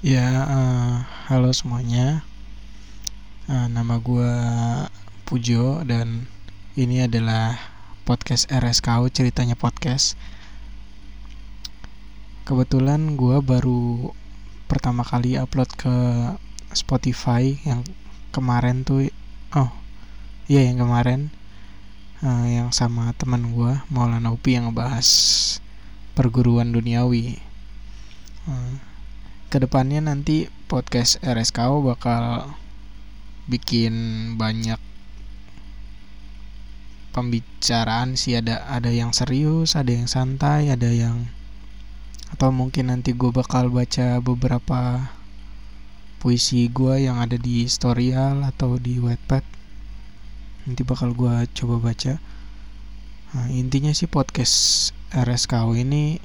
Ya, uh, halo semuanya. Uh, nama gue Pujo dan ini adalah podcast RSKU ceritanya podcast. Kebetulan gue baru pertama kali upload ke Spotify yang kemarin tuh, oh iya yang kemarin uh, yang sama teman gue Maulana Upi yang ngebahas perguruan duniawi. Uh, ke depannya nanti podcast RSKO bakal bikin banyak pembicaraan sih. Ada ada yang serius ada yang santai ada yang atau mungkin nanti gue bakal baca beberapa puisi gue yang ada di Storyal atau di Wattpad. Nanti bakal gue coba baca. Nah, intinya sih podcast RSKO ini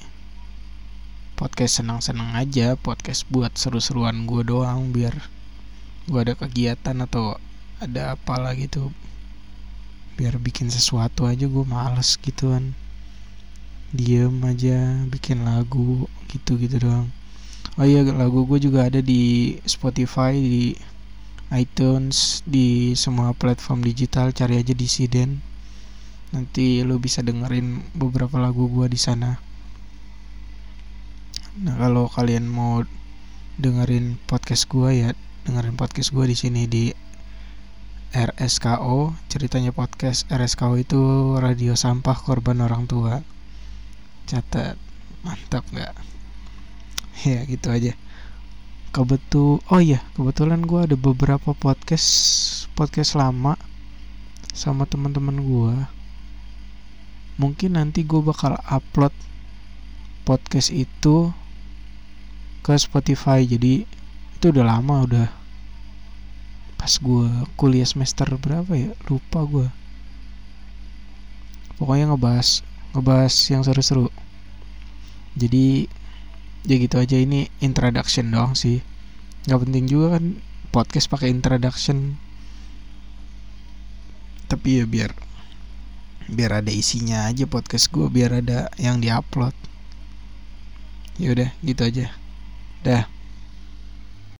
podcast senang-senang aja podcast buat seru-seruan gue doang biar gue ada kegiatan atau ada apalah gitu biar bikin sesuatu aja gue males gitu kan diem aja bikin lagu gitu gitu doang. Oh iya lagu gue juga ada di Spotify di iTunes di semua platform digital. Cari aja di Siden. Nanti lo bisa dengerin beberapa lagu gue di sana Nah kalau kalian mau dengerin podcast gue ya dengerin podcast gue di sini di RSKO ceritanya podcast RSKO itu radio sampah korban orang tua. Catat mantap nggak? Ya gitu aja. Kebetul oh iya kebetulan gue ada beberapa podcast podcast lama sama teman-teman gue mungkin nanti gue bakal upload podcast itu ke Spotify. Jadi itu udah lama udah pas gue kuliah semester berapa ya? Lupa gue pokoknya ngebahas ngebahas yang seru-seru. Jadi ya gitu aja. Ini introduction doang sih. Nggak penting juga kan podcast pakai introduction. Tapi ya biar biar ada isinya aja podcast gue biar ada yang diupload. Ya udah gitu aja Yeah.